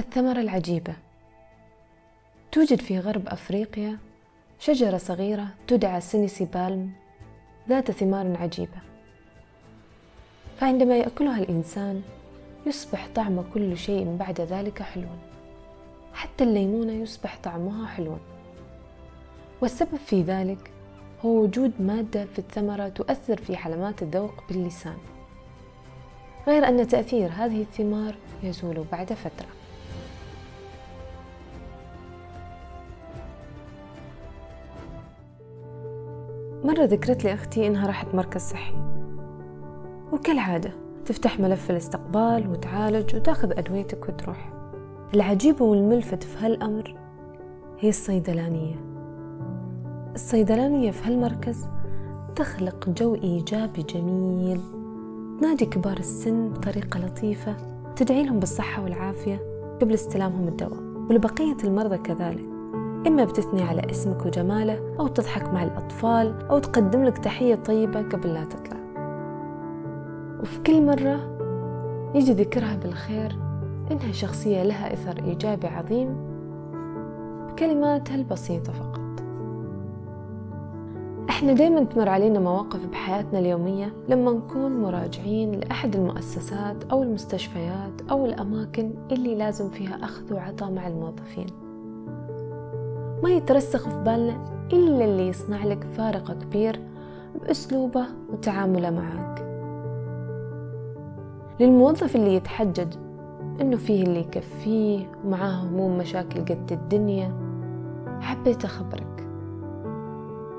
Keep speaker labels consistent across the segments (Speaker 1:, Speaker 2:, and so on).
Speaker 1: الثمرة العجيبة. توجد في غرب أفريقيا شجرة صغيرة تدعى سينيسي بالم ذات ثمار عجيبة. فعندما يأكلها الإنسان يصبح طعم كل شيء بعد ذلك حلوا. حتى الليمونة يصبح طعمها حلوا. والسبب في ذلك هو وجود مادة في الثمرة تؤثر في علامات الذوق باللسان. غير أن تأثير هذه الثمار يزول بعد فترة. مرة ذكرت لي أختي إنها راحت مركز صحي. وكالعادة تفتح ملف الاستقبال وتعالج وتأخذ أدويتك وتروح. العجيب والملفت في هالأمر هي الصيدلانية. الصيدلانية في هالمركز تخلق جو إيجابي جميل. تنادي كبار السن بطريقة لطيفة تدعي لهم بالصحة والعافية قبل استلامهم الدواء ولبقية المرضى كذلك. إما بتثني على اسمك وجماله أو تضحك مع الأطفال أو تقدم لك تحية طيبة قبل لا تطلع. وفي كل مرة يجي ذكرها بالخير إنها شخصية لها إثر إيجابي عظيم بكلماتها البسيطة فقط. إحنا دايما تمر علينا مواقف بحياتنا اليومية لما نكون مراجعين لأحد المؤسسات أو المستشفيات أو الأماكن اللي لازم فيها أخذ وعطاء مع الموظفين. ما يترسخ في بالنا إلا اللي يصنع لك فارق كبير بأسلوبه وتعامله معك. للموظف اللي يتحجج إنه فيه اللي يكفيه ومعاه هموم مشاكل قد الدنيا حبيت أخبرك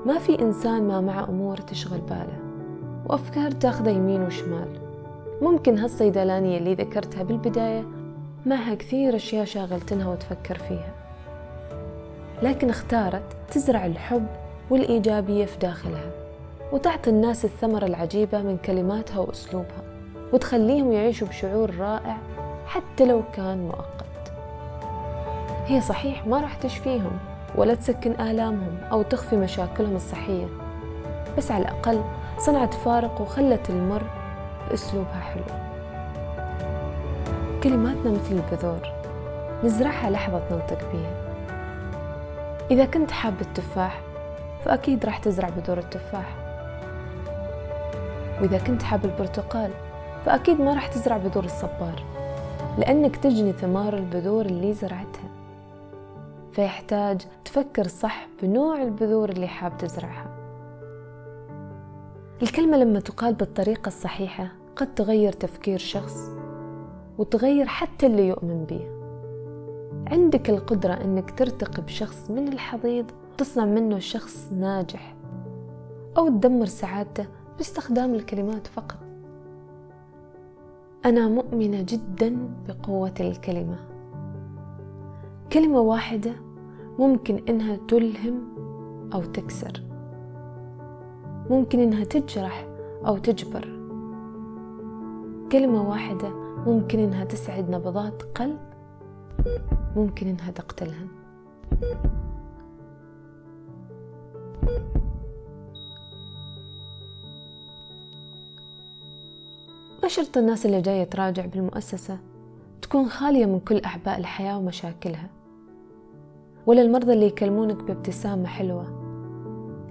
Speaker 1: ما في إنسان ما مع أمور تشغل باله وأفكار تاخذه يمين وشمال. ممكن هالصيدلانية اللي ذكرتها بالبداية معها كثير أشياء شاغلتنها وتفكر فيها. لكن اختارت تزرع الحب والإيجابية في داخلها وتعطي الناس الثمرة العجيبة من كلماتها وأسلوبها وتخليهم يعيشوا بشعور رائع حتى لو كان مؤقت. هي صحيح ما راح تشفيهم ولا تسكن آلامهم أو تخفي مشاكلهم الصحية بس على الأقل صنعت فارق وخلت المر بأسلوبها حلو. كلماتنا مثل البذور نزرعها لحظة ننطق بيها. إذا كنت حاب التفاح فأكيد راح تزرع بذور التفاح. وإذا كنت حاب البرتقال فأكيد ما راح تزرع بذور الصبار لأنك تجني ثمار البذور اللي زرعتها. فيحتاج تفكر صح بنوع البذور اللي حاب تزرعها. الكلمة لما تقال بالطريقة الصحيحة قد تغير تفكير شخص وتغير حتى اللي يؤمن به. عندك القدرة أنك ترتقي بشخص من الحضيض تصنع منه شخص ناجح أو تدمر سعادته باستخدام الكلمات فقط. أنا مؤمنة جدا بقوة الكلمة. كلمة واحدة ممكن إنها تلهم أو تكسر. ممكن إنها تجرح أو تجبر. كلمة واحدة ممكن إنها تسعد نبضات قلب ممكن إنها تقتلهم ما شرط الناس اللي جاية تراجع بالمؤسسة تكون خالية من كل أعباء الحياة ومشاكلها. ولا المرضى اللي يكلمونك بابتسامة حلوة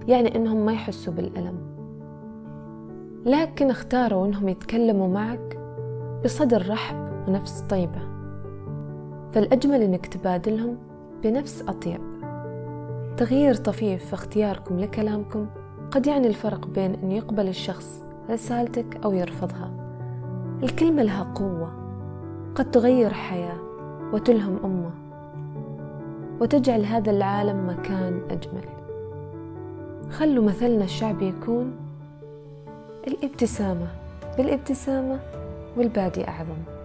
Speaker 1: يعني إنهم ما يحسوا بالألم. لكن اختاروا إنهم يتكلموا معك بصدر رحب ونفس طيبة. فالأجمل إنك تبادلهم بنفس أطيب. تغيير طفيف في اختياركم لكلامكم قد يعني الفرق بين أن يقبل الشخص رسالتك أو يرفضها. الكلمة لها قوة قد تغير حياة وتلهم أمة وتجعل هذا العالم مكان أجمل. خلوا مثلنا الشعبي يكون الابتسامة بالابتسامة والبادي أعظم.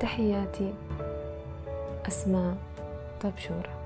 Speaker 1: تحياتي. أسماء طبشورة.